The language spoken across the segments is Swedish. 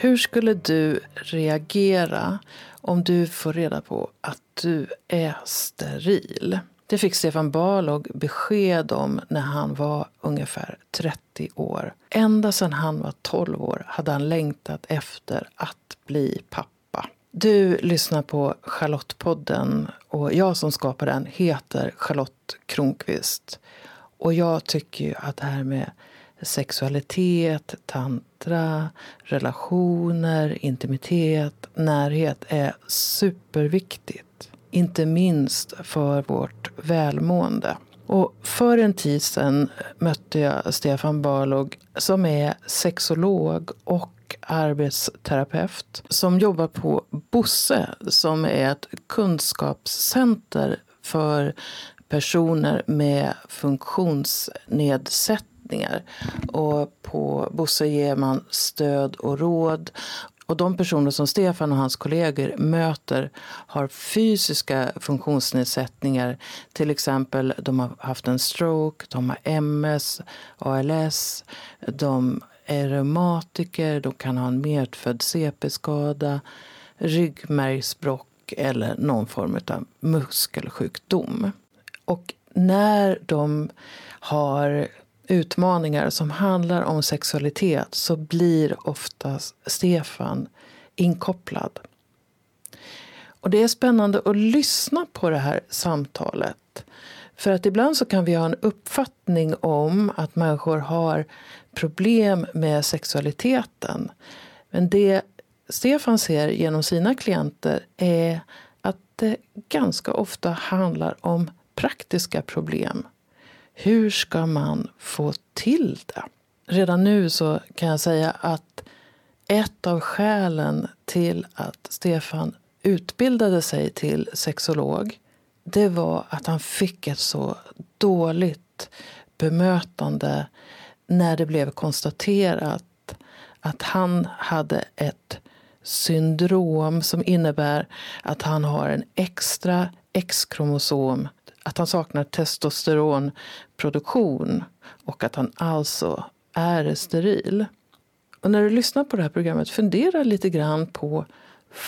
Hur skulle du reagera om du får reda på att du är steril? Det fick Stefan Balog besked om när han var ungefär 30 år. Ända sedan han var 12 år hade han längtat efter att bli pappa. Du lyssnar på Charlottepodden och jag som skapar den heter Charlotte Kronqvist. Och jag tycker ju att det här med sexualitet, tantra, relationer, intimitet, närhet är superviktigt. Inte minst för vårt välmående. Och för en tid sedan mötte jag Stefan Barlog som är sexolog och arbetsterapeut som jobbar på Bosse som är ett kunskapscenter för personer med funktionsnedsättning funktionsnedsättningar. Och på Bosse ger man stöd och råd och de personer som Stefan och hans kollegor möter har fysiska funktionsnedsättningar. Till exempel de har haft en stroke, de har MS, ALS, de är reumatiker, de kan ha en medfödd CP-skada, ryggmärgsbråck eller någon form av muskelsjukdom. Och när de har utmaningar som handlar om sexualitet så blir oftast Stefan inkopplad. Och det är spännande att lyssna på det här samtalet. För att ibland så kan vi ha en uppfattning om att människor har problem med sexualiteten. Men det Stefan ser genom sina klienter är att det ganska ofta handlar om praktiska problem hur ska man få till det? Redan nu så kan jag säga att ett av skälen till att Stefan utbildade sig till sexolog det var att han fick ett så dåligt bemötande när det blev konstaterat att han hade ett syndrom som innebär att han har en extra X-kromosom att han saknar testosteronproduktion och att han alltså är steril. Och när du lyssnar på det här programmet, fundera lite grann på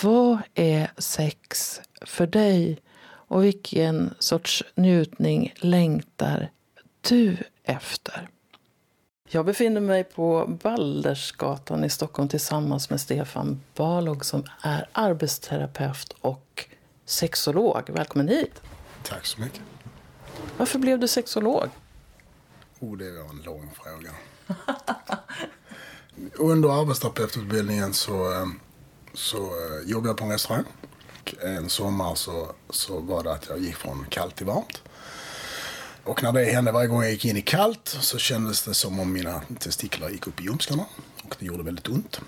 vad är sex för dig och vilken sorts njutning längtar du efter? Jag befinner mig på Baldersgatan i Stockholm tillsammans med Stefan Balog som är arbetsterapeut och sexolog. Välkommen hit! Tack så mycket. Varför blev du sexolog? Oh, det var en lång fråga. Under arbetsterapeututbildningen så, eh, så eh, jobbade jag på en restaurang. En sommar så, så var det att jag gick från kallt till varmt. Och när det hände varje gång jag gick in i kallt så kändes det som om mina testiklar gick upp i ljumskarna. Och det gjorde väldigt ont.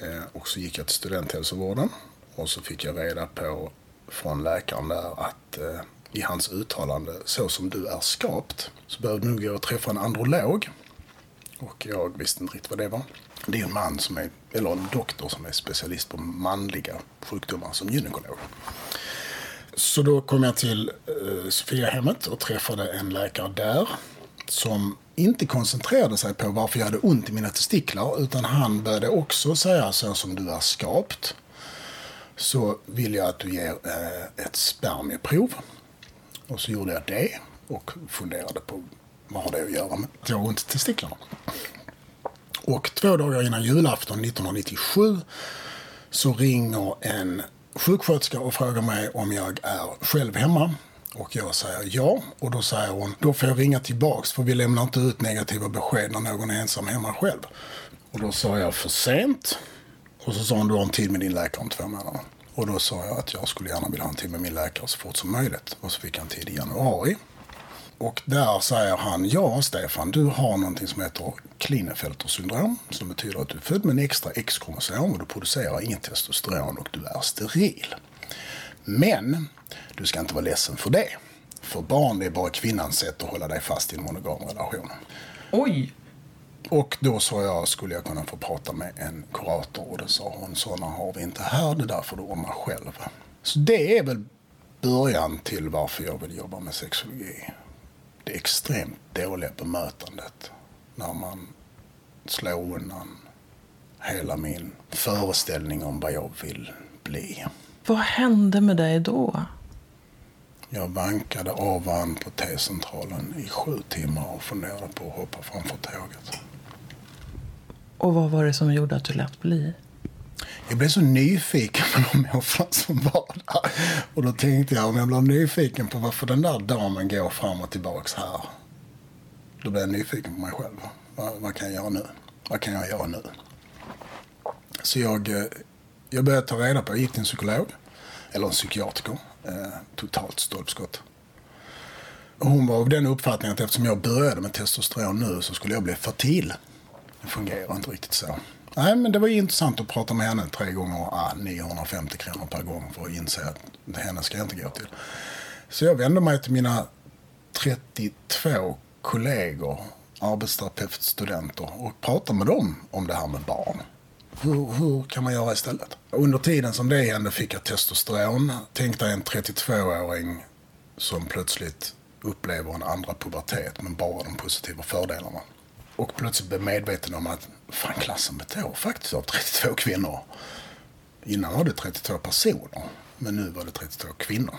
Eh, och så gick jag till studenthälsovården. Och så fick jag reda på från läkaren där att eh, i hans uttalande, så som du är skapt, så behöver du nog gå och träffa en androlog. Och jag visste inte riktigt vad det var. Det är en man som är, eller en doktor som är specialist på manliga sjukdomar som gynekolog. Så då kom jag till eh, Sofiahemmet och träffade en läkare där som inte koncentrerade sig på varför jag hade ont i mina testiklar utan han började också säga så som du är skapt så vill jag att du ger eh, ett spermieprov. Och så gjorde jag det och funderade på vad har det att göra med att jag har ont i testiklarna. Och två dagar innan julafton 1997 så ringer en sjuksköterska och frågar mig om jag är själv hemma. Och jag säger ja. Och då säger hon, då får jag ringa tillbaks för vi lämnar inte ut negativa besked när någon är ensam hemma själv. Och då sa jag för sent. Och så sa hon, du har en tid med din läkare om två månader. Och då sa jag att jag skulle gärna vilja ha en tid med min läkare så fort som möjligt. Och så fick jag en tid i januari. Och där säger han, ja Stefan, du har någonting som heter Klinefelter syndrom. Som betyder att du är född med en extra X-kromosom och du producerar inget testosteron och du är steril. Men du ska inte vara ledsen för det. För barn är bara kvinnans sätt att hålla dig fast i en monogam relation. Oj! Och då sa jag, skulle jag kunna få prata med en kurator? Och det sa hon, sådana har vi inte här, det där får du ordna själv. Så det är väl början till varför jag vill jobba med sexologi. Det extremt dåliga bemötandet när man slår undan hela min föreställning om vad jag vill bli. Vad hände med dig då? Jag vankade av och an på T-centralen i sju timmar och funderade på att hoppa framför tåget. Och vad var det som gjorde att du lät bli? Jag blev så nyfiken på de människorna som var där. Och då tänkte jag, om jag blir nyfiken på varför den där damen går fram och tillbaks här. Då blev jag nyfiken på mig själv. Vad, vad kan jag göra nu? Vad kan jag göra nu? Så jag, eh, jag började ta reda på, jag gick till en psykolog. Eller en psykiatriker. Eh, totalt stolpskott. Hon var av den uppfattningen att eftersom jag började med testosteron nu så skulle jag bli fertil. Det fungerar inte riktigt så. Nej, men det var intressant att prata med henne tre gånger. Ah, 950 kronor per gång för att inse att henne ska jag inte gå till. Så jag vände mig till mina 32 kollegor, arbetsterapeutstudenter och pratade med dem om det här med barn. Hur, hur kan man göra istället? Under tiden som det hände fick jag testosteron. Tänk dig en 32-åring som plötsligt upplever en andra pubertet men bara de positiva fördelarna. Och plötsligt blev medveten om att fan klassen består faktiskt av 32 kvinnor. Innan var det 32 personer, men nu var det 32 kvinnor.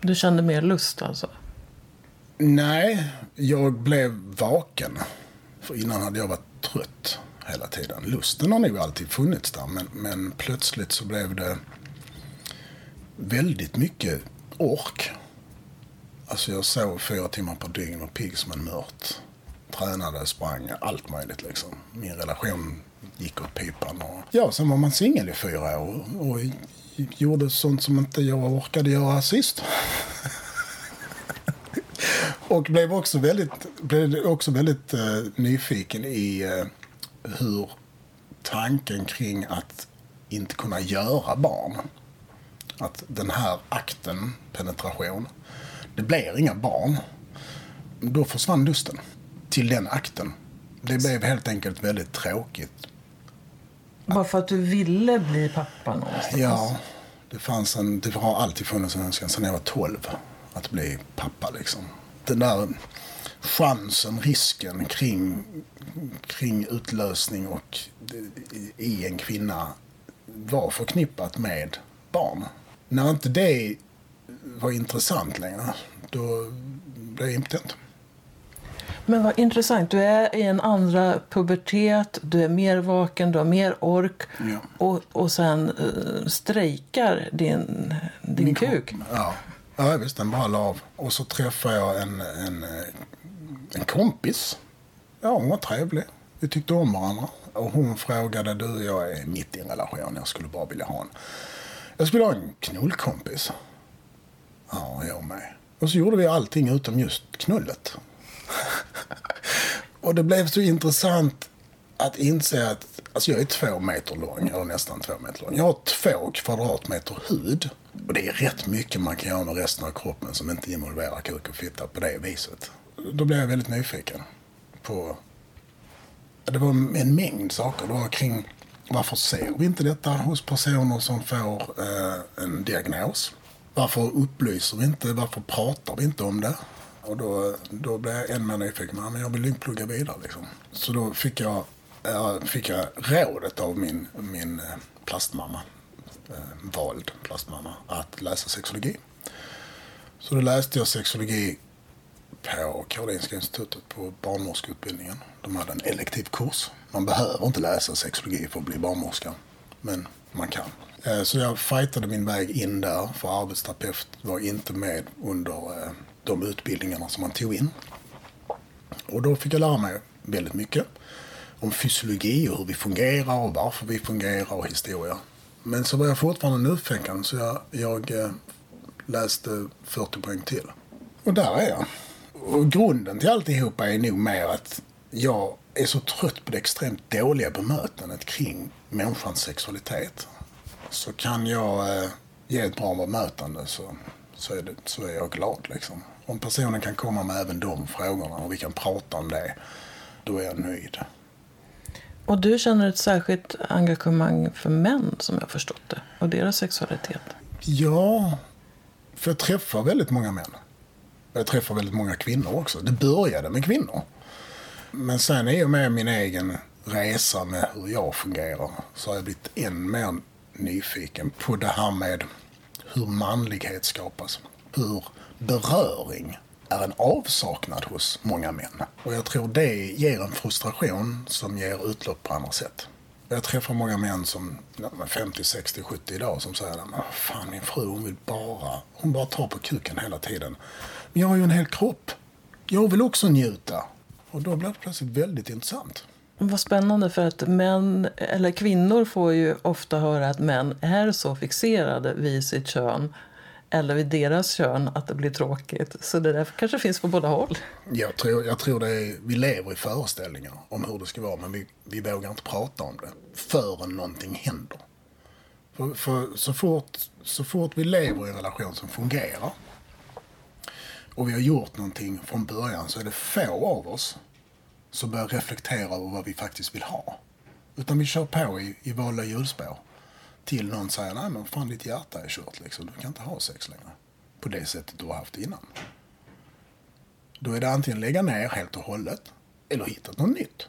Du kände mer lust alltså? Nej, jag blev vaken. För innan hade jag varit trött hela tiden. Lusten har nog alltid funnits där, men, men plötsligt så blev det väldigt mycket ork. Alltså jag sov fyra timmar per dygn och pigg som en mört. Tränade, sprang, allt möjligt liksom. Min relation gick åt pipan. Och... Ja, sen var man singel i fyra år och gjorde sånt som inte jag orkade göra sist. och blev också väldigt, blev också väldigt uh, nyfiken i uh, hur tanken kring att inte kunna göra barn. Att den här akten, penetration, det blir inga barn. Då försvann lusten till den akten. Det blev helt enkelt väldigt tråkigt. Bara för att du ville bli pappa någonstans? Ja, det, fanns en, det har alltid funnits en önskan sedan jag var 12 att bli pappa. Liksom. Den där chansen, risken kring, kring utlösning och i en kvinna var förknippat med barn. När inte det var intressant längre, då blev jag impotent. Men vad intressant. Du är i en andra pubertet, du är mer vaken, du har mer ork ja. och, och sen uh, strejkar din, din Min kuk. Ja. ja, visst. Den bara la av. Och så träffade jag en, en, en kompis. Ja, hon var trevlig. Vi tyckte om varandra. Och hon frågade, du jag är mitt i en relation, jag skulle bara vilja ha en... Jag skulle ha en knullkompis. Ja, jag med. Och så gjorde vi allting utom just knullet. och det blev så intressant att inse att alltså jag är två meter lång, eller nästan två meter lång. Jag har två kvadratmeter hud. Och det är rätt mycket man kan göra med resten av kroppen som inte involverar kuk och fitta på det viset. Då blev jag väldigt nyfiken på... Det var en mängd saker. Det var kring varför ser vi inte detta hos personer som får eh, en diagnos? Varför upplyser vi inte? Varför pratar vi inte om det? Och då, då blev jag än mer nyfiken. Men jag vill ju plugga vidare liksom. Så då fick jag, fick jag rådet av min, min eh, plastmamma, eh, vald plastmamma, att läsa sexologi. Så då läste jag sexologi på Karolinska institutet på barnmorskeutbildningen. De hade en elektiv kurs. Man behöver inte läsa sexologi för att bli barnmorska, men man kan. Eh, så jag fightade min väg in där, för arbetsterapeut var inte med under de utbildningarna som man tog in. Och då fick jag lära mig väldigt mycket om fysiologi och hur vi fungerar och varför vi fungerar och historia. Men så var jag fortfarande nyfiken så jag, jag eh, läste 40 poäng till. Och där är jag. Och grunden till alltihopa är nog mer att jag är så trött på det extremt dåliga bemötandet kring människans sexualitet. Så kan jag eh, ge ett bra bemötande så, så, är, det, så är jag glad. Liksom om personen kan komma med även de frågorna och vi kan prata om det, då är jag nöjd. Och du känner ett särskilt engagemang för män som jag förstått det och deras sexualitet? Ja, för jag träffar väldigt många män. Jag träffar väldigt många kvinnor också. Det började med kvinnor. Men sen i och med min egen resa med hur jag fungerar så har jag blivit än mer nyfiken på det här med hur manlighet skapas. Hur beröring är en avsaknad hos många män. Och jag tror det ger en frustration som ger utlopp på andra sätt. Jag träffar många män som 50, 60, 70 idag som säger att fan min fru hon vill bara, hon bara tar på kuken hela tiden. Men jag har ju en hel kropp. Jag vill också njuta. Och då blir det plötsligt väldigt intressant. Vad spännande för att män, eller kvinnor får ju ofta höra att män är så fixerade vid sitt kön eller vid deras kön att det blir tråkigt. Så det där kanske finns på båda håll. Jag tror, jag tror det är, vi lever i föreställningar om hur det ska vara men vi, vi vågar inte prata om det förrän någonting händer. För, för så, fort, så fort vi lever i en relation som fungerar och vi har gjort någonting från början så är det få av oss som börjar reflektera över vad vi faktiskt vill ha. Utan vi kör på i, i vanliga hjulspår till någon säger nej men fan ditt hjärta är kört liksom. Du kan inte ha sex längre. På det sättet du har haft innan. Då är det antingen lägga ner helt och hållet eller hitta något nytt.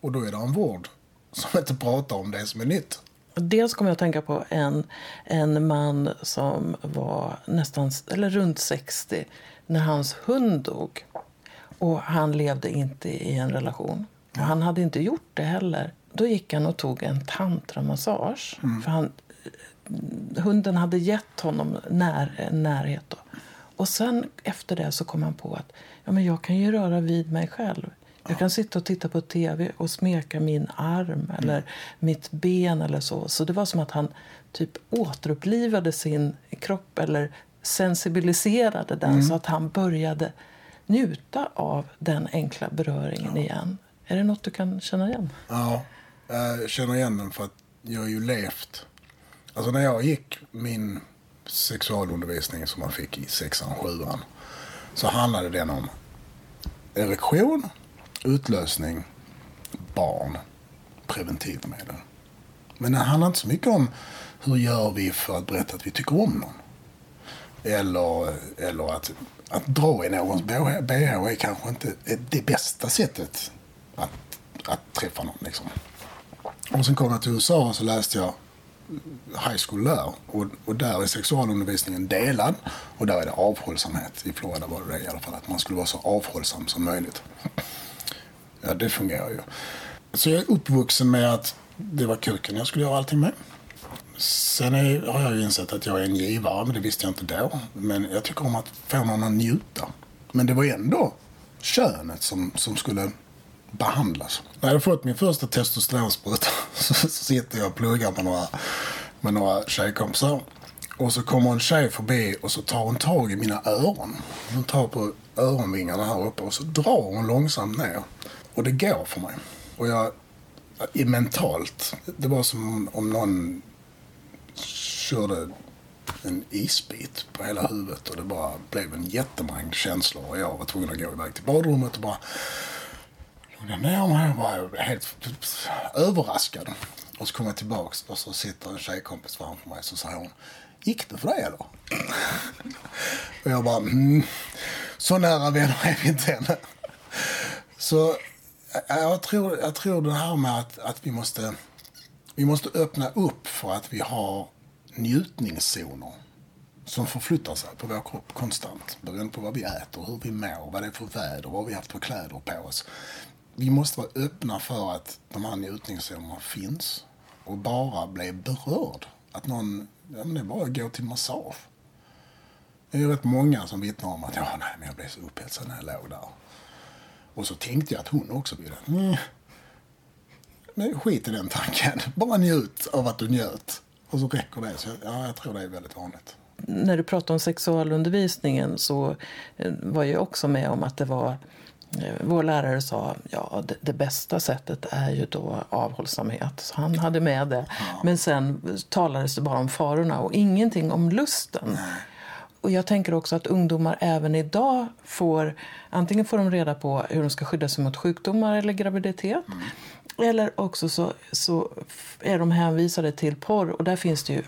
Och då är det en vård som inte pratar om det som är nytt. Dels kommer jag att tänka på en, en man som var nästan, eller runt 60 när hans hund dog. Och han levde inte i en relation. Och han hade inte gjort det heller. Då gick han och tog en tantramassage. Mm. För han, hunden hade gett honom när, närhet. Då. Och sen efter det så kom han på att ja, men jag kan ju röra vid mig själv. Jag kan sitta och titta på tv och smeka min arm eller mm. mitt ben eller så. Så det var som att han typ återupplivade sin kropp eller sensibiliserade den mm. så att han började njuta av den enkla beröringen ja. igen. Är det något du kan känna igen? Ja, jag känner igen den för att jag har ju levt. Alltså när jag gick min sexualundervisning som man fick i sexan, sjuan. Så handlade den om erektion, utlösning, barn, preventivmedel. Men det handlar inte så mycket om hur gör vi för att berätta att vi tycker om någon. Eller, eller att, att dra i någons bh är kanske inte det bästa sättet att, att träffa någon. Liksom. Och sen kom jag till USA och så läste jag high school där. Och, och där är sexualundervisningen delad. Och där är det avhållsamhet. I Florida var det det i alla fall. Att man skulle vara så avhållsam som möjligt. Ja, det fungerar ju. Så jag är uppvuxen med att det var kuken jag skulle göra allting med. Sen är, har jag ju insett att jag är en givare, men det visste jag inte då. Men jag tycker om att få någon att njuta. Men det var ändå könet som, som skulle behandlas. När jag hade fått min första testosteronspruta så, så sitter jag och pluggar med några, med några tjejkompisar. Och så kommer en tjej förbi och så tar hon tag i mina öron. Hon tar på öronvingarna här uppe och så drar hon långsamt ner. Och det går för mig. Och jag, mentalt, det var som om någon körde en isbit på hela huvudet och det bara blev en jättemängd känslor och jag var tvungen att gå iväg till badrummet och bara den där. Jag var helt överraskad. Och så kommer jag tillbaks och så sitter en tjejkompis framför mig så säger hon Gick det för dig eller? och jag bara mm, så nära vänner är vi inte än. Så jag tror, jag tror det här med att, att vi måste vi måste öppna upp för att vi har njutningszoner som förflyttar sig på vår kropp konstant. Beroende på vad vi äter, hur vi mår, vad det är för väder, vad vi har haft för kläder på oss. Vi måste vara öppna för att de här njutningszonerna finns och bara bli berörd. Att någon, ja men det är bara att gå till massage. Det är rätt många som vittnar om att ja, nej, men jag blev så upphetsad när jag låg där. Och så tänkte jag att hon också ville. Mm. Men skit i den tanken. Bara njut av att du njöt. Och så räcker det. Så ja, jag tror det är väldigt vanligt. När du pratar om sexualundervisningen så eh, var jag också med om att det var vår lärare sa ja det, det bästa sättet är ju då avhållsamhet. Så han hade med det. Men sen talades det bara om farorna och ingenting om lusten. Och jag tänker också att ungdomar även idag får antingen får de reda på hur de ska skydda sig mot sjukdomar eller graviditet. Mm. Eller också så, så är de hänvisade till porr och där finns det ju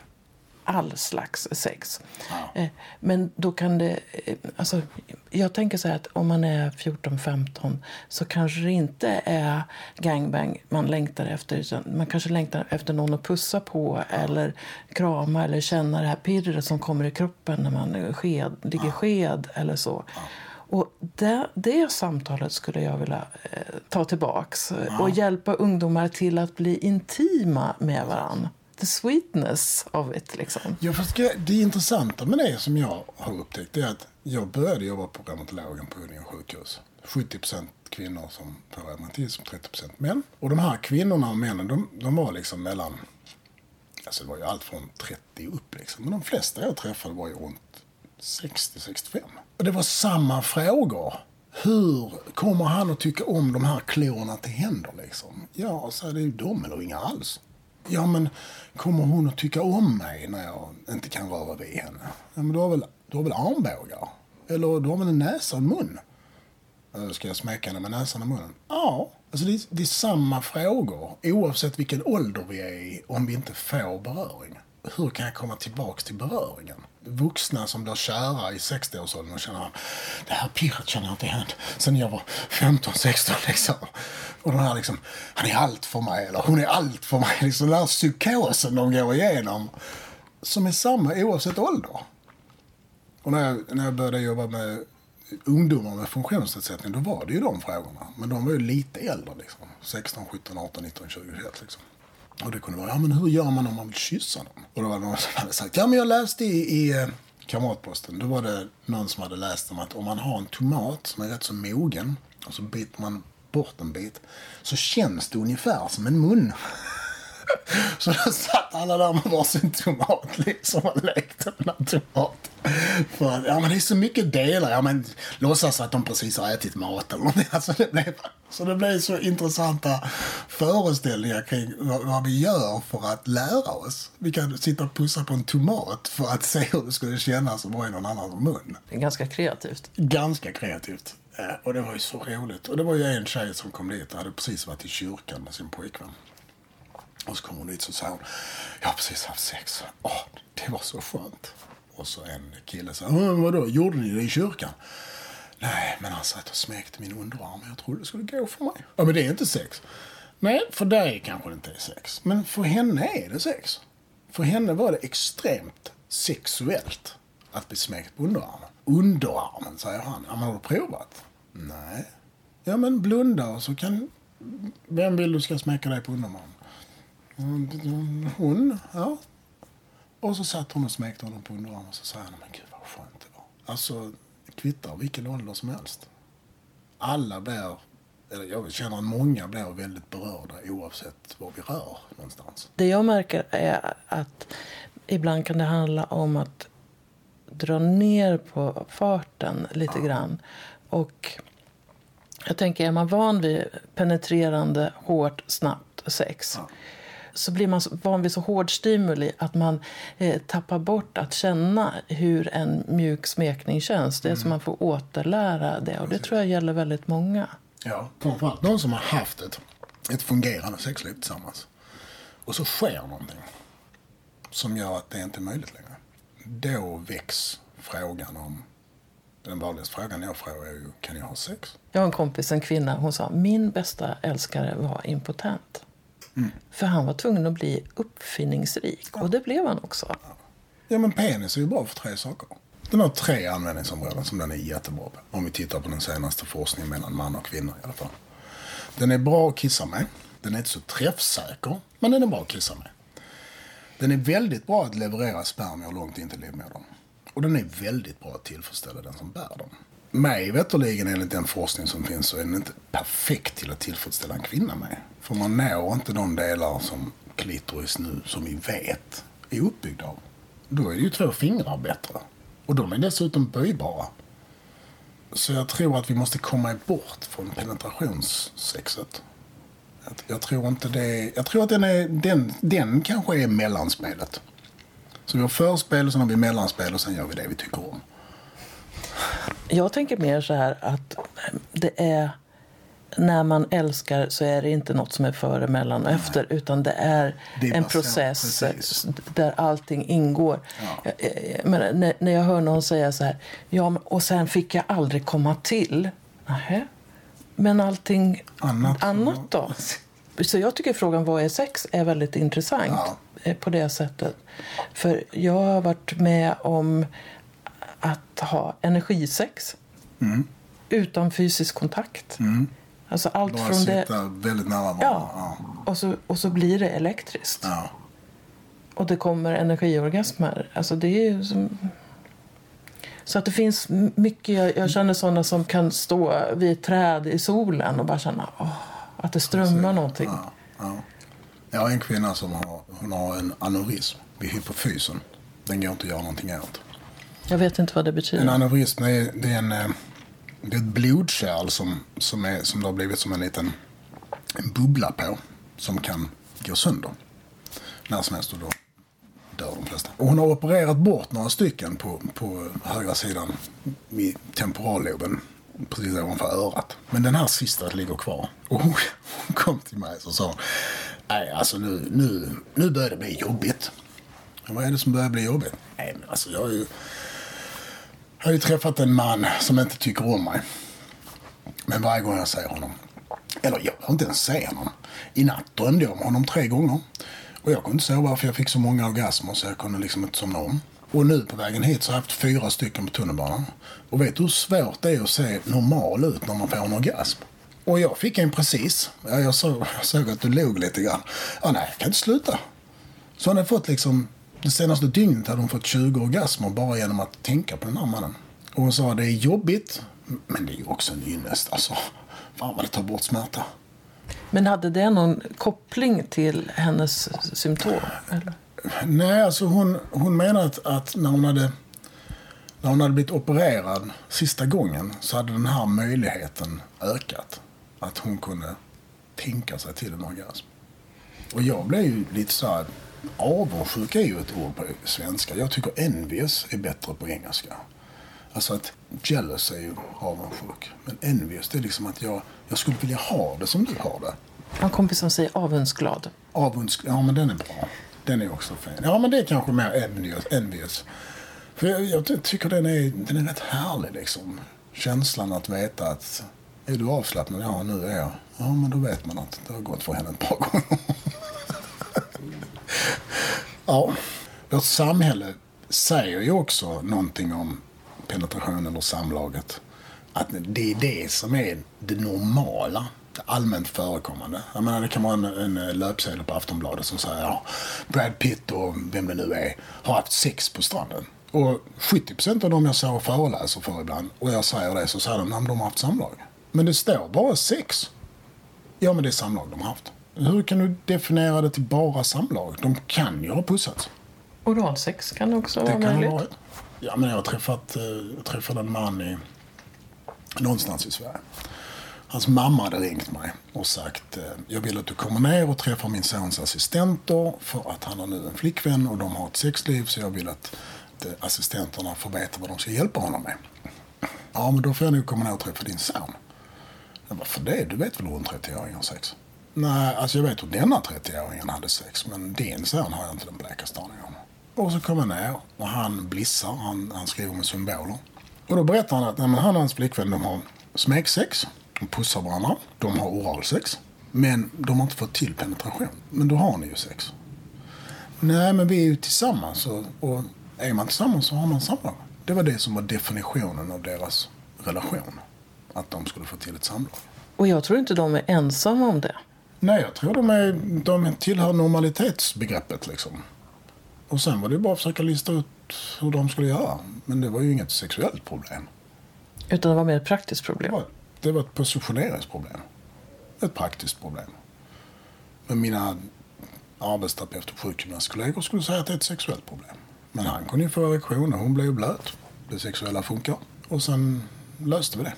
all slags sex. Ja. Men då kan det... Alltså, jag tänker så här att om man är 14-15 så kanske det inte är gangbang man längtar efter. Utan man kanske längtar efter någon att pussa på ja. eller krama eller känna det här pirret som kommer i kroppen när man sked, ligger sked eller så. Och det, det samtalet skulle jag vilja eh, ta tillbaks ja. och hjälpa ungdomar till att bli intima med varandra. The sweetness of it. Liksom. Ja, fast det intressanta med det som jag har upptäckt är att jag började jobba på reumatologen på Huddinge sjukhus. 70 procent kvinnor som får reumatism, 30 procent män. Och de här kvinnorna och männen, de, de var liksom mellan... Alltså det var ju allt från 30 upp liksom. Men de flesta jag träffade var ju runt 60-65. Och det var samma frågor. Hur kommer han att tycka om de här klorna till händer liksom? Ja, så är det ju de eller inga alls. Ja, men kommer hon att tycka om mig när jag inte kan röra vid henne? Ja, men du har väl, du har väl armbågar? Eller du har väl en näsa och en mun? Ska jag smeka henne med näsan och munnen? Ja. Alltså det, är, det är samma frågor oavsett vilken ålder vi är i om vi inte får beröring hur kan jag komma tillbaks till beröringen? Vuxna som blir kära i 60-årsåldern och känner det här pirret känner jag inte igen sen jag var 15-16 liksom. Och den här liksom, han är allt för mig eller hon är allt för mig. Liksom den här psykosen de går igenom. Som är samma oavsett ålder. Och när jag, när jag började jobba med ungdomar med funktionsnedsättning, då var det ju de frågorna. Men de var ju lite äldre liksom. 16, 17, 18, 19, 20, 21 liksom. Och det kunde vara, ja men hur gör man om man vill kyssa dem? Och då var det någon som hade sagt, ja men jag läste i, i eh, Kamratposten, då var det någon som hade läst om att om man har en tomat som är rätt så mogen och så biter man bort en bit så känns det ungefär som en mun. Så då satt alla där med varsin tomat liksom och lekte med den tomaten. För att, ja men det är så mycket delar. Ja men låtsas att de precis har ätit mat eller någonting. Alltså, det blev, så det blev så intressanta föreställningar kring vad, vad, vi gör för att lära oss. Vi kan sitta och pussa på en tomat för att se hur det skulle kännas att vara i någon annans mun. Det är ganska kreativt. Ganska kreativt. Och det var ju så roligt. Och det var ju en tjej som kom dit och hade precis varit i kyrkan med sin pojkvän. Och så kommer hon dit och säger hon, jag har precis haft sex. Åh, det var så skönt. Och så en kille sa, vadå, gjorde ni det i kyrkan? Nej, men han satt och smekte min underarm jag trodde det skulle gå för mig. Ja, men det är inte sex. Nej, för dig kanske det inte är sex. Men för henne är det sex. För henne var det extremt sexuellt att bli smekt på underarmen. Underarmen, säger han. Ja, men har du provat? Nej. Ja, men blunda och så kan... Vem vill du ska smeka dig på underarmen? Mm, mm, hon, ja. Och så satt hon och smekte honom på underarmen och så sa han, men gud vad skönt det var. Alltså, kvittar vilken ålder som helst. Alla blir, eller jag känner att många blir väldigt berörda oavsett var vi rör någonstans. Det jag märker är att ibland kan det handla om att dra ner på farten lite ja. grann. Och jag tänker, är man van vid penetrerande, hårt, snabbt sex ja så blir man van vid så hård stimuli att man eh, tappar bort att känna hur en mjuk smekning känns. Det är mm. som man får återlära det och det tror jag gäller väldigt många. Ja, framförallt någon som har haft ett, ett fungerande sexliv tillsammans. Och så sker någonting som gör att det inte är möjligt längre. Då väcks frågan om den vanligaste frågan jag får är ju, kan jag ha sex? Jag har en kompis, en kvinna, hon sa min bästa älskare var impotent. Mm. För han var tvungen att bli uppfinningsrik. Ja. Och det blev han också. Ja, men penis är ju bra för tre saker. Den har tre användningsområden som den är jättebra på. Om vi tittar på den senaste forskningen mellan man och kvinnor i alla fall. Den är bra att kissa med. Den är inte så träffsäker, men den är bra att kissa med. Den är väldigt bra att leverera spermier långt in till livmodern. Och den är väldigt bra att tillfredsställa den som bär dem. Mig veterligen enligt den forskning som finns så är den inte perfekt till att tillfredsställa en kvinna med. För man når inte de delar som klitoris nu, som vi vet, är uppbyggd av. Då är det ju två fingrar bättre. Och de är dessutom böjbara. Så jag tror att vi måste komma bort från penetrationssexet. Jag tror inte det... Jag tror att den, är, den, den kanske är mellanspelet. Så vi har förspel, sen har vi mellanspel och sen gör vi det vi tycker om. Jag tänker mer så här att det är när man älskar så är det inte något som är före, mellan och efter utan det är, Det är en process precis. där allting ingår. Ja. Men när, när jag hör någon säga så här, ja, och sen fick jag aldrig komma till. Nähä. Men allting Annat. annat då? Så jag tycker frågan vad är sex är väldigt intressant Ja. eh, på det sättet. För jag har varit med om att ha energisex Mm. utan fysisk kontakt. Alltså allt Bara från det... sitta väldigt nära varandra. Ja. Ja. Och, så, och så blir det elektriskt. Ja. Och det kommer energiorgasmer. Alltså det är ju som... Så att det finns mycket. Jag, jag känner sådana som kan stå vid ett träd i solen och bara känna åh, att det strömmar någonting. Ja, ja. Jag har en kvinna som har, hon har en aneurysm vid hypofysen. Den går inte att göra någonting åt. Jag vet inte vad det En betyder. aneurysm är, det är, en, eh, det är ett blodkärl som, som, är, som det har blivit som en liten en bubbla på. Som kan gå sönder. När som helst och då dör de flesta. Och hon har opererat bort några stycken på, på högra sidan i temporalloben. Precis ovanför örat. Men den här sista ligger kvar. Och hon, hon kom till mig och sa Nej, alltså nu, nu, nu börjar det bli jobbigt. Vad är det som börjar bli jobbigt? Nej, men alltså jag är ju jag har ju träffat en man som inte tycker om mig. Men varje gång jag ser honom, eller jag har inte ens sett honom. I natt drömde jag om honom tre gånger. Och jag kunde inte sova för jag fick så många orgasmer så jag kunde liksom inte somna om. Och nu på vägen hit så har jag haft fyra stycken på tunnelbanan. Och vet du hur svårt det är att se normal ut när man får en orgasm? Och jag fick en precis. Jag, såg, jag såg att du log lite grann. Ja, nej, jag kan inte sluta. Så han har fått liksom, det senaste dygnet hade hon fått 20 orgasmer bara genom att tänka på den här mannen. Och hon sa det är jobbigt, men det är ju också en ynnest. Alltså, fan vad det tar bort smärta. Men hade det någon koppling till hennes symptom? Eller? Nej, alltså hon, hon menar att, att när, hon hade, när hon hade blivit opererad sista gången så hade den här möjligheten ökat. Att hon kunde tänka sig till en orgasm. Och jag blev ju lite så här, avundsjuk är ju ett ord på svenska. Jag tycker envious är bättre på engelska. Alltså att jealous är ju avundsjuk. Men envious det är liksom att jag, jag skulle vilja ha det som du har det. Jag har en kompis som säger avundsglad. Avundsk, ja men den är bra. Den är också fin. Ja men det är kanske mer envious. envious. För jag, jag ty- tycker den är, den är rätt härlig liksom. Känslan att veta att är du avslappnad? Ja nu är jag. Ja men då vet man att det har gått för henne ett par gånger. ja. Vårt samhälle säger ju också någonting om penetration eller samlaget. Att det är det som är det normala, det allmänt förekommande. Jag menar, det kan vara en, en löpsedel på Aftonbladet som säger ja, Brad Pitt och vem det nu är har haft sex på stranden. Och 70% av dem jag ser och föreläser för ibland, och jag säger det, så säger de att de har haft samlag. Men det står bara sex. Ja, men det är samlag de har haft. Hur kan du definiera det till bara samlag? De kan ju ha pussats. Oralsex kan också Det vara kan möjligt. varit. Ja, men jag har träffat, eh, jag träffade en man i, någonstans i Sverige. Hans mamma hade ringt mig och sagt eh, jag vill att du kommer ner och träffar min sons assistenter för att han har nu en flickvän och de har ett sexliv så jag vill att eh, assistenterna får veta vad de ska hjälpa honom med. Ja, men då får jag nog komma ner och träffa din son. Jag bara, för det? Du vet väl hur en 30-åring har sex? Nej, alltså jag vet hur denna 30-åringen hade sex, men din son har jag inte den blekaste aning om. Och så kommer jag ner och han blissar, han, han skriver med symboler. Och då berättar han att nej, men han och hans flickvän de har smeksex, de pussar varandra, de har oralsex. Men de har inte fått till penetration. Men då har ni ju sex. Nej, men vi är ju tillsammans och, och är man tillsammans så har man samlag. Det var det som var definitionen av deras relation. Att de skulle få till ett samlag. Och jag tror inte de är ensamma om det. Nej, jag tror de, är, de tillhör normalitetsbegreppet liksom. Och sen var det bara att försöka lista ut hur de skulle göra. Men det var ju inget sexuellt problem. Utan det var mer ett praktiskt problem. Det var, det var ett positioneringsproblem. Ett praktiskt problem. Men mina arbetsterapeut och sjukgymnastkollegor skulle säga att det är ett sexuellt problem. Men han kunde ju få erektion och hon blev ju blöt. Det sexuella funkar. Och sen löste vi det.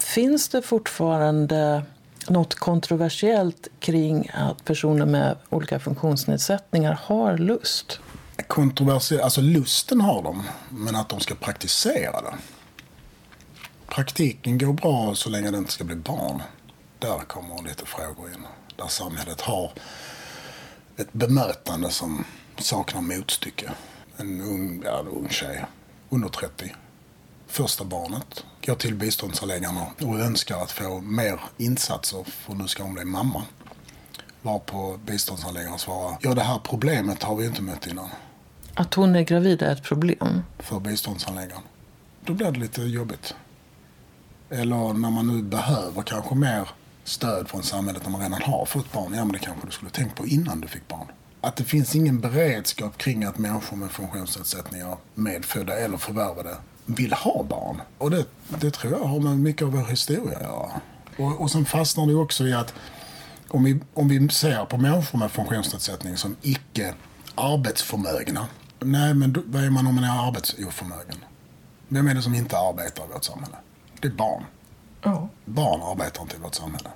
Finns det fortfarande något kontroversiellt kring att personer med olika funktionsnedsättningar har lust? Kontroversiellt, alltså lusten har de, men att de ska praktisera det. Praktiken går bra så länge det inte ska bli barn. där kommer lite frågor in. Där samhället har ett bemötande som saknar motstycke. En ung, ja, ung tjej, under 30. Första barnet går till biståndsanläggarna och önskar att få mer insatser för nu ska hon bli mamma. Varpå biståndsanläggaren svarar, ja det här problemet har vi inte mött innan. Att hon är gravid är ett problem? För biståndsanläggaren. Då blir det lite jobbigt. Eller när man nu behöver kanske mer stöd från samhället när man redan har fått barn. Ja men det kanske du skulle tänkt på innan du fick barn. Att det finns ingen beredskap kring att människor med funktionsnedsättningar, medfödda eller förvärvade, vill ha barn. Och det, det tror jag har med mycket av vår historia att göra. Och, och sen fastnar det också i att om vi, om vi ser på människor med funktionsnedsättning som icke arbetsförmögna. Nej, men vad är man om man är arbetsoförmögen? Vem är det som inte arbetar i vårt samhälle? Det är barn. Ja. Barn arbetar inte i vårt samhälle.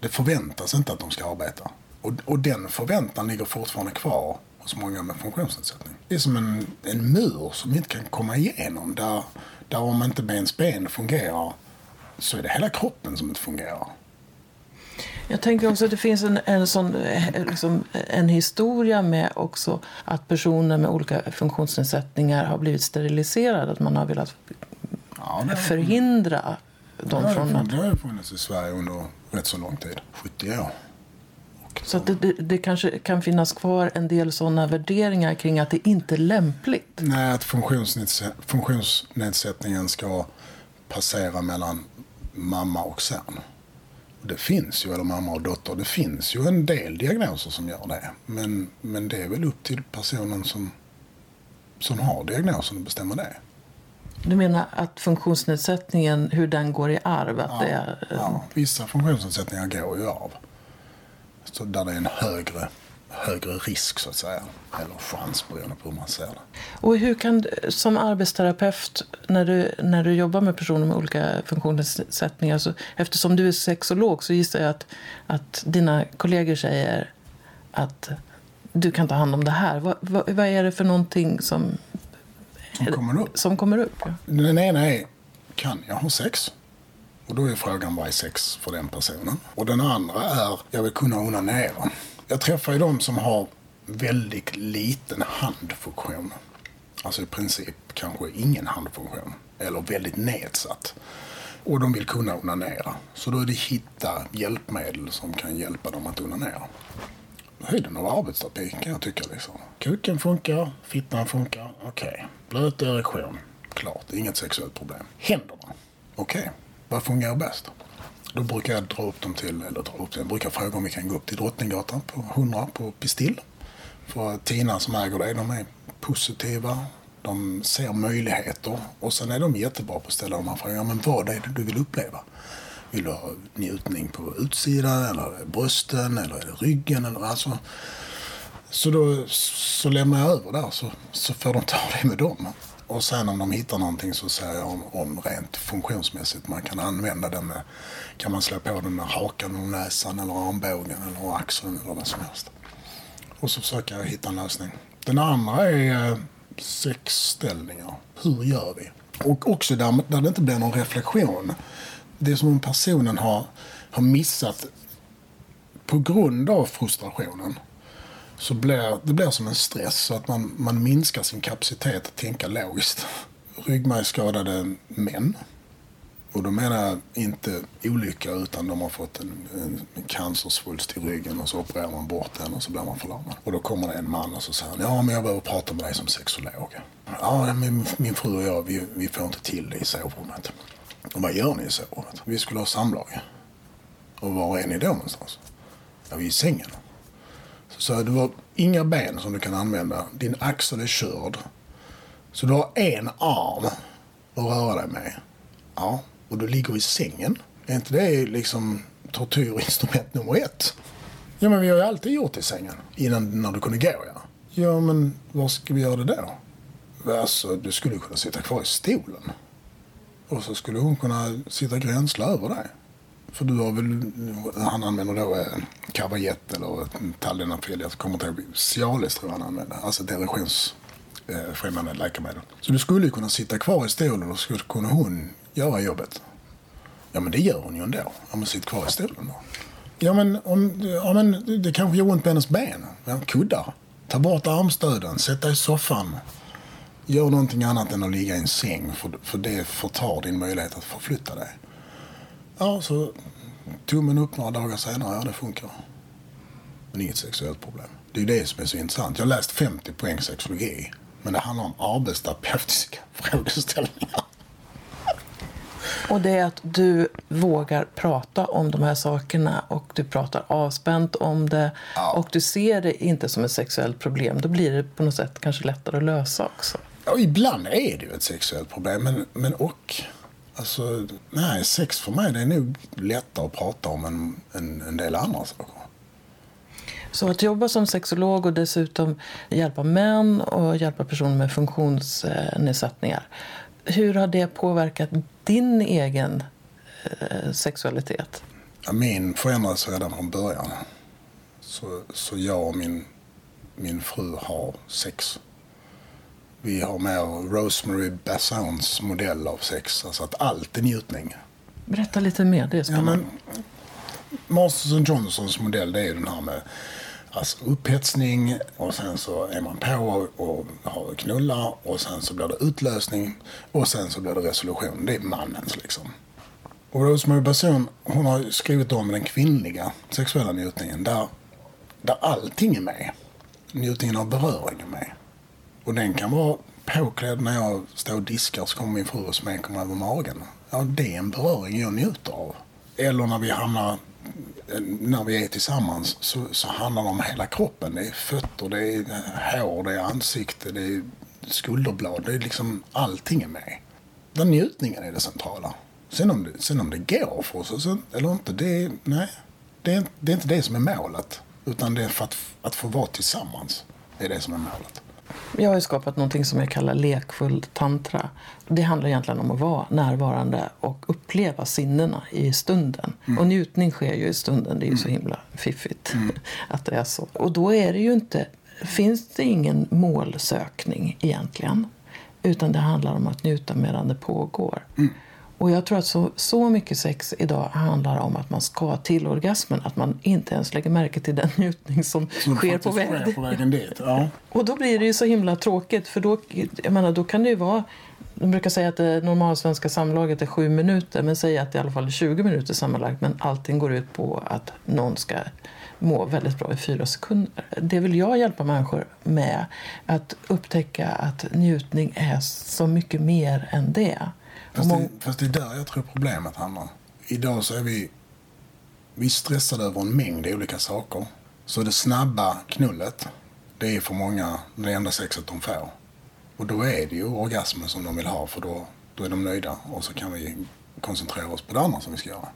Det förväntas inte att de ska arbeta. Och, och den förväntan ligger fortfarande kvar hos många med funktionsnedsättning. Det är som en, en mur som inte kan komma igenom. Där, där om inte ens ben fungerar så är det hela kroppen som inte fungerar. Jag tänker också att det finns en, en, sån, eh, liksom, en historia med också att personer med olika funktionsnedsättningar har blivit steriliserade. Att man har velat Ja, det, förhindra dem det, från att... det har funnits i Sverige under rätt så lång tid. 70 år. Så det, det, det kanske kan finnas kvar en del sådana värderingar kring att det inte är lämpligt. Nej, att funktionsnedsättningen ska passera mellan mamma och son. Det finns ju, eller mamma och dotter, det finns ju en del diagnoser som gör det. Men, men det är väl upp till personen som, som har diagnosen att bestämma det. Du menar att funktionsnedsättningen, hur den går i arv? Att det är, Ja, vissa funktionsnedsättningar går ju av. Så där det är en högre, högre risk så att säga. Eller chans beroende på hur man ser det. Och hur kan du, som arbetsterapeut, när du, när du jobbar med personer med olika funktionsnedsättningar, så, eftersom du är sexolog så gissar jag att, att dina kollegor säger att du kan ta hand om det här. Vad, vad, vad är det för någonting som, Som kommer upp. som kommer upp? Ja? Den ena är, kan jag ha sex? Och då är frågan, vad är sex för den personen? Och den andra är, jag vill kunna onanera. Jag träffar ju de som har väldigt liten handfunktion. Alltså i princip kanske ingen handfunktion. Eller väldigt nedsatt. Och de vill kunna onanera. Så då är det hitta hjälpmedel som kan hjälpa dem att onanera. Höjden av arbetsterapi kan jag tycka. Liksom. Kuken funkar, fittan funkar, okej. Blöt erektion, klart, inget sexuellt problem. Händerna, okej. Vad fungerar bäst? Då brukar jag dra upp dem till, eller dra upp dem, jag brukar fråga om vi kan gå upp till Drottninggatan på 100 på Pistill. För Tina som äger det, de är positiva, de ser möjligheter och sen är de jättebra på att ställa de här frågorna. Men vad är det du vill uppleva? Vill du ha njutning på utsidan eller brösten eller är det ryggen? Eller, alltså, så då så lämnar jag över där så, så får de ta det med dem. Och sen om de hittar någonting så säger jag om, om rent funktionsmässigt. Man kan använda den med, kan man slå på den med hakan och näsan eller armbågen eller axeln eller vad som helst. Och så försöker jag hitta en lösning. Den andra är eh, sexställningar. Hur gör vi? Och också där, där det inte blir någon reflektion. Det är som om personen har, har missat på grund av frustrationen så blir det blir som en stress så att man, man minskar sin kapacitet att tänka logiskt. Ryggmärgsskadade män, och då menar jag inte olycka utan de har fått en, en cancersvulst i ryggen och så opererar man bort den och så blir man förlamad. Och då kommer det en man och så säger han, ja men jag behöver prata med dig som sexolog. Ja, min, min fru och jag, vi, vi får inte till det i sovrummet. Och vad gör ni i sovrummet? Vi skulle ha samlag. Och var är ni då någonstans? Ja, vi är i sängen. Så sa jag, du har inga ben som du kan använda. Din axel är körd. Så du har en arm att röra dig med. Ja, och du ligger i sängen. Är inte det liksom tortyrinstrument nummer ett? Ja, men vi har ju alltid gjort det i sängen. Innan när du kunde gå, ja. Ja, men var ska vi göra det då? Alltså, du skulle kunna sitta kvar i stolen. Och så skulle hon kunna sitta gränsla över dig. För du har väl, han använder då eh, eller eh, Taldenafil, jag kommer inte ihåg, Cialis tror jag han använder. Alltså ett eh, läkemedel. Så du skulle ju kunna sitta kvar i stolen och skulle kunna hon göra jobbet. Ja, men det gör hon ju ändå. Ja, men sitt kvar i stolen då. Ja, men, om, ja, men det kanske gör ont på hennes ben. Ja, kuddar. Ta bort armstöden, sätt dig i soffan. Gör någonting annat än att ligga i en säng, för, för det förtar din möjlighet att förflytta dig. Ja, så tummen upp några dagar senare, ja det funkar. Men inget sexuellt problem. Det är det som är så intressant. Jag har läst 50 poäng sexologi, men det handlar om arbetsterapeutiska frågeställningar. Och det är att du vågar prata om de här sakerna och du pratar avspänt om det Ja. och du ser det inte som ett sexuellt problem. Då blir det på något sätt kanske lättare att lösa också. Ja, ibland är det ju ett sexuellt problem, men, men och... Alltså, nej, sex för mig det är nog lättare att prata om än en, en del andra saker. Så att jobba som sexolog och dessutom hjälpa män och hjälpa personer med funktionsnedsättningar. Hur har det påverkat din egen eh, sexualitet? Min förändrades redan från början. Så, så jag och min, min fru har sex. Vi har mer Rosemary Bassons modell av sex, alltså att allt är njutning. Berätta lite mer, det är Ja, men Masters Johnsons modell det är den här med alltså upphetsning och sen så är man på och, och knullar och sen så blir det utlösning och sen så blir det resolution. Det är mannens liksom. Och Rosemary Basson hon har skrivit om den kvinnliga sexuella njutningen där, där allting är med. Njutningen av beröring är med. Och den kan vara påklädd när jag står och diskar så kommer min fru och smeker mig över magen. Ja, det är en beröring jag njuter av. Eller när vi hamnar, när vi är tillsammans så, så handlar det om hela kroppen. Det är fötter, det är hår, det är ansikte, det är skulderblad. Det är liksom allting är med. Den njutningen är det centrala. Sen om det, sen om det går för oss så- eller inte, det är, nej. Det är, det är inte det som är målet. Utan det är för att, att få vara tillsammans. Det är det som är målet. Jag har skapat någonting som jag kallar lekfull tantra. Det handlar egentligen om att vara närvarande och uppleva sinnena i stunden. Och njutning sker ju i stunden. Det är ju så himla fiffigt att det är så. Och då är det ju inte, finns det ingen målsökning egentligen. Utan det handlar om att njuta medan det pågår. Och jag tror att så, så mycket sex idag handlar om att man ska till orgasmen. Att man inte ens lägger märke till den njutning som, Som sker på väg på vägen dit. Ja. och då blir det ju så himla tråkigt för då, jag menar, då kan det ju vara de brukar säga att det normalsvenska samlaget är sju minuter men säger att det i alla fall är 20 minuter sammanlagt men allting går ut på att någon ska må väldigt bra i fyra sekunder. Det vill jag hjälpa människor med. Att upptäcka att njutning är så mycket mer än det. Fast, det, fast det är där jag tror problemet hamnar. Idag så är vi, vi stressade över en mängd olika saker. Så det snabba knullet, det är för många det enda sexet de får. Och då är det ju orgasmen som de vill ha för då, då är de nöjda. Och så kan vi koncentrera oss på det andra som vi ska göra.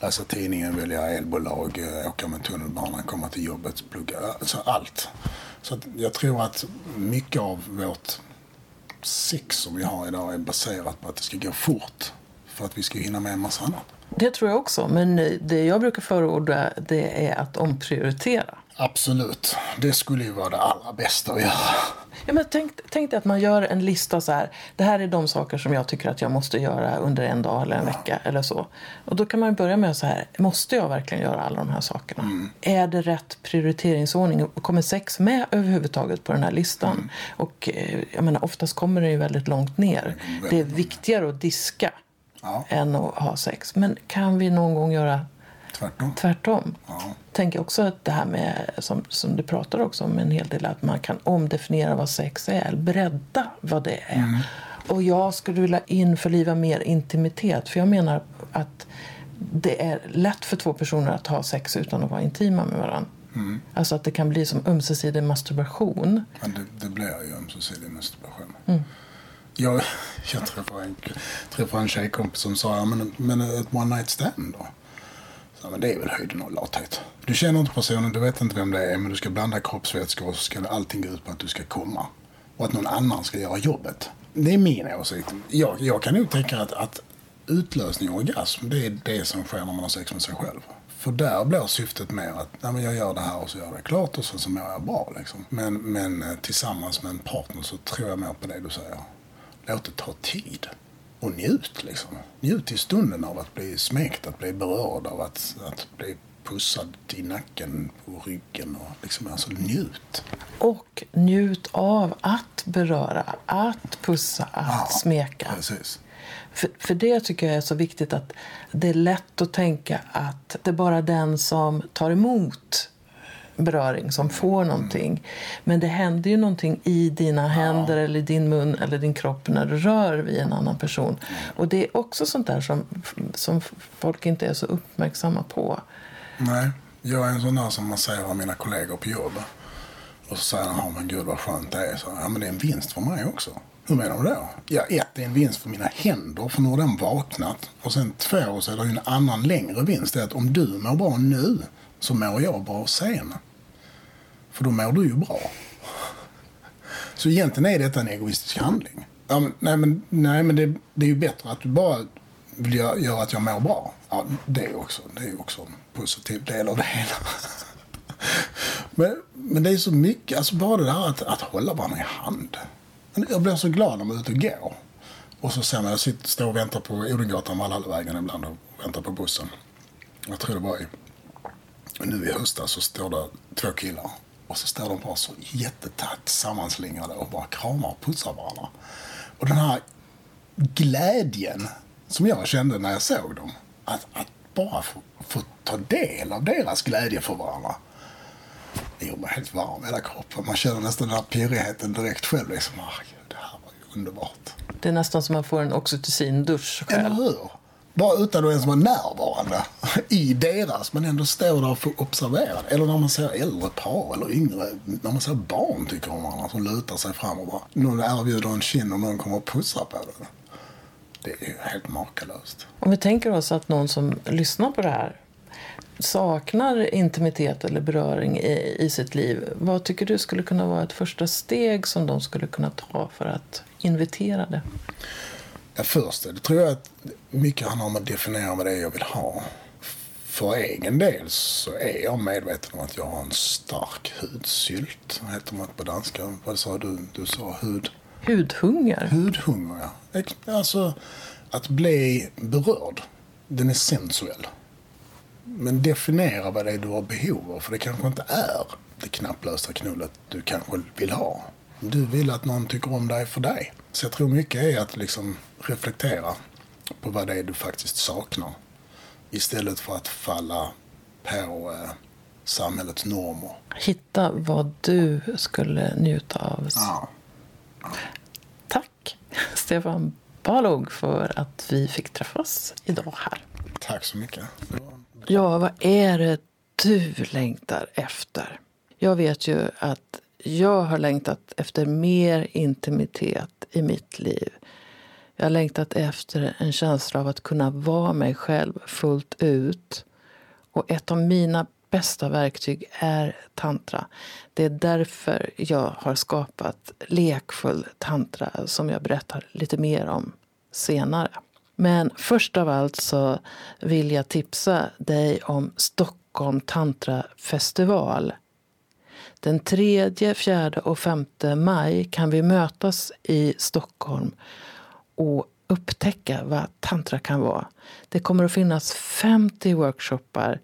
Läsa tidningen, välja elbolag, eh, åka med tunnelbanan, komma till jobbet, plugga. Alltså allt. Så jag tror att mycket av vårt sex som vi har idag är baserat på att det ska gå fort. För att vi ska hinna med en massa annat. Det tror jag också. Men eh, det jag brukar förorda det är att omprioritera. Absolut. Det skulle ju vara det allra bästa att göra. Ja, men tänk, tänk dig att man gör en lista så här. Det här är de saker som jag tycker att jag måste göra under en dag eller en vecka eller så. Och då kan man börja med så här. Måste jag verkligen göra alla de här sakerna? Är det rätt prioriteringsordning? Kommer sex med överhuvudtaget på den här listan? Och eh, jag menar, oftast kommer det ju väldigt långt ner. Det är viktigare att diska Ja. än att ha sex. Men kan vi någon gång göra Tvärtom. tvärtom? Ja. tänker också att det här med, som, som du pratar också om en hel del, att man kan omdefiniera vad sex är, bredda vad det är. Och jag skulle vilja införliva mer intimitet, för jag menar att det är lätt för två personer att ha sex utan att vara intima med varandra. Alltså att det kan bli som ömsesidig masturbation. Men det, det blir ju ömsesidig masturbation. Jag, jag träffade en, träffade en tjejkompis som sa, ja, men, men ett one night stand då? Ja, men det är väl höjden av lathet. Du känner inte personen, du vet inte vem det är, men du ska blanda kroppsvätskor och så ska allting gå ut på att du ska komma. Och att någon annan ska göra jobbet. Det är min åsikt. Jag, jag kan nog tänka att, att utlösning och orgasm, det är det som sker när man har sex med sig själv. För där blir syftet mer att nej, men jag gör det här och så gör jag det klart och sen så mår jag bra. Liksom. Men, men eh, tillsammans med en partner så tror jag mer på det du säger. Låt det ta tid och njut liksom. Njut i stunden av att bli smekt, att bli berörd, av att, att bli pussad i nacken, på ryggen och liksom, alltså njut. Och njut av att beröra, att pussa, att Ja, smeka. Precis. För, för det tycker jag är så viktigt att det är lätt att tänka att det är bara den som tar emot beröring som får någonting. Men det händer ju någonting i dina händer eller i din mun eller din kropp när du rör vid en annan person. Och det är också sånt där som, som folk inte är så uppmärksamma på. Nej, jag är en sån där som man säger av mina kollegor på jobbet. Och så säger han, ja men gud vad skönt det är. Så, ja men det är en vinst för mig också. Hur menar du då? Ja, ett, det är en vinst för mina händer, för nu har den vaknat. Och sen två, så är det ju en annan längre vinst. Det är att om du mår bra nu, så mår jag bra sen. För då mår du ju bra. Så egentligen är detta en egoistisk handling. Ja, men, nej, men, nej, men det, det är ju bättre att du bara vill göra, göra att jag mår bra. Ja, det är också, det är också en positiv del av det hela. men, men det är så mycket, alltså bara det där att, att hålla varandra i hand. Men Jag blir så glad när man är ute och går. Och så sen när jag sitter, står och väntar på Odengatan, Valhallavägen ibland och väntar på bussen. Jag tror det var i, nu i höstas så står det två killar. Och så står de bara så jättetätt sammanslingrade och bara kramar och pussar varandra. Och den här glädjen som jag kände när jag såg dem. Att, att bara få, få ta del av deras glädje för varandra. Det gjorde mig helt varm i hela kroppen. Man känner nästan den här pirrigheten direkt själv. Liksom, ah, gud, det här var ju underbart. Det är nästan som man får en oxytocin-dusch Eller själv. hur? Bara utan att ens vara närvarande i deras, men ändå stå där och få observera. Eller när man ser äldre par eller yngre, när man ser barn tycker om varandra som lutar sig fram och bara, någon erbjuder en kind och någon kommer och pussar på den. Det är ju helt makalöst. Om vi tänker oss att någon som lyssnar på det här saknar intimitet eller beröring i, i sitt liv. Vad tycker du skulle kunna vara ett första steg som de skulle kunna ta för att invitera det? Ja, först det tror jag att mycket handlar om att definiera vad det är jag vill ha. För egen del så är jag medveten om att jag har en stark hudsylt. Heter det på danska? Vad sa du? Du sa hud... Hudhunger. Hudhunger, ja. Alltså, att bli berörd, den är sensuell. Men definiera vad det är du har behov av, för det kanske inte är det knapplösa knullet du kanske vill ha. Du vill att någon tycker om dig för dig. Så jag tror mycket är att liksom reflektera på vad det är du faktiskt saknar. Istället för att falla på eh, samhällets normer. Hitta vad du skulle njuta av. Ja. Tack Stefan Balog för att vi fick träffas idag här. Tack så mycket. Ja, vad är det du längtar efter? Jag vet ju att jag har längtat efter mer intimitet i mitt liv. Jag har längtat efter en känsla av att kunna vara mig själv fullt ut. Och ett av mina bästa verktyg är tantra. Det är därför jag har skapat lekfull tantra som jag berättar lite mer om senare. Men först av allt så vill jag tipsa dig om Stockholm Tantra Festival. Den 3, 4 och 5 maj kan vi mötas i Stockholm och upptäcka vad tantra kan vara. Det kommer att finnas 50 workshoppar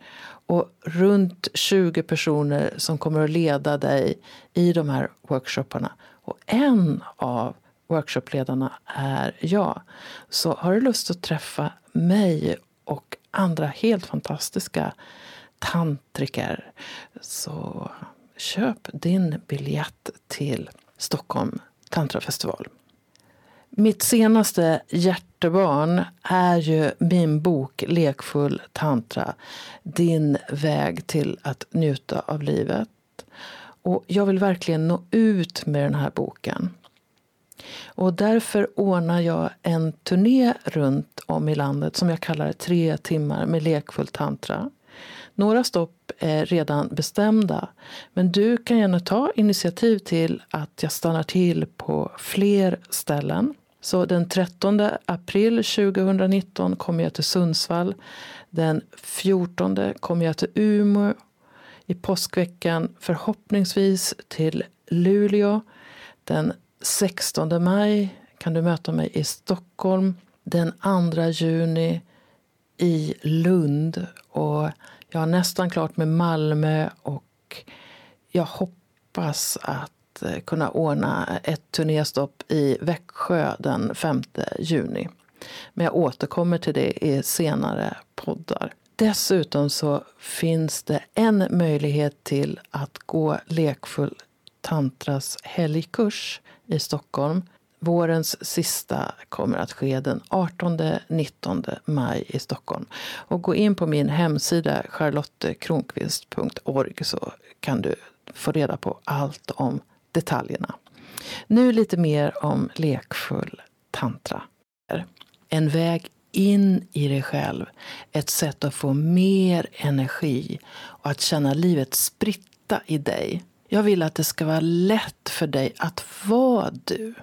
och runt 20 personer som kommer att leda dig i de här workshopparna. Och en av workshopledarna är jag. Så har du lust att träffa mig och andra helt fantastiska tantriker så köp din biljett till Stockholm Tantrafestival. Mitt senaste hjärtebarn är ju min bok Lekfull tantra. Din väg till att njuta av livet. Och jag vill verkligen nå ut med den här boken. Och därför ordnar jag en turné runt om i landet som jag kallar Tre timmar med lekfull tantra. Några stopp eh, redan bestämda, men du kan gärna ta initiativ till att jag stannar till på fler ställen. Så den 13 april 2019 kommer jag till Sundsvall. Den 14 kommer jag till Umeå. I påskveckan förhoppningsvis till Luleå. Den 16 maj kan du möta mig i Stockholm. den 2 juni i Lund. Och jag har nästan klart med Malmö och jag hoppas att eh, kunna ordna ett turnéstopp i Växjö den 5 juni. Men jag återkommer till det i senare poddar. Dessutom så finns det en möjlighet till att gå Lekfull Tantras helgkurs i Stockholm. Vårens sista kommer att ske den 18-19 maj i Stockholm. Och gå in på min hemsida charlottekronqvist.org så kan du få reda på allt om detaljerna. Nu lite mer om lekfull tantra. En väg in i dig själv. Ett sätt att få mer energi och att känna livet spritta i dig. Jag vill att det ska vara lätt för dig att vara du.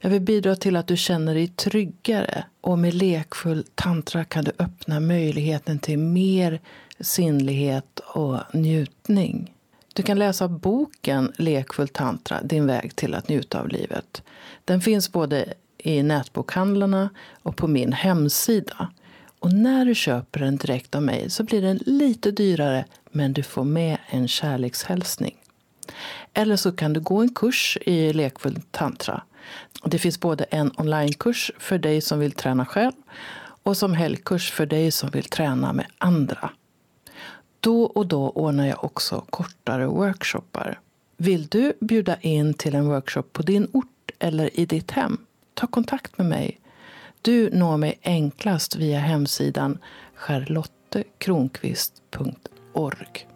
Jag vill bidra till att du känner dig tryggare. Och med lekfull tantra kan du öppna möjligheten till mer sinnlighet och njutning. Du kan läsa boken Lekfull tantra, din väg till att njuta av livet. Den finns både i nätbokhandlarna och på min hemsida. Och när du köper den direkt av mig så blir den lite dyrare men du får med en kärlekshälsning. Eller så kan du gå en kurs i lekfull tantra. Det finns både en onlinekurs för dig som vill träna själv och som helgkurs för dig som vill träna med andra. Då och då ordnar jag också kortare workshoppar. Vill du bjuda in till en workshop på din ort eller i ditt hem? Ta kontakt med mig. Du når mig enklast via hemsidan charlottekronqvist.org.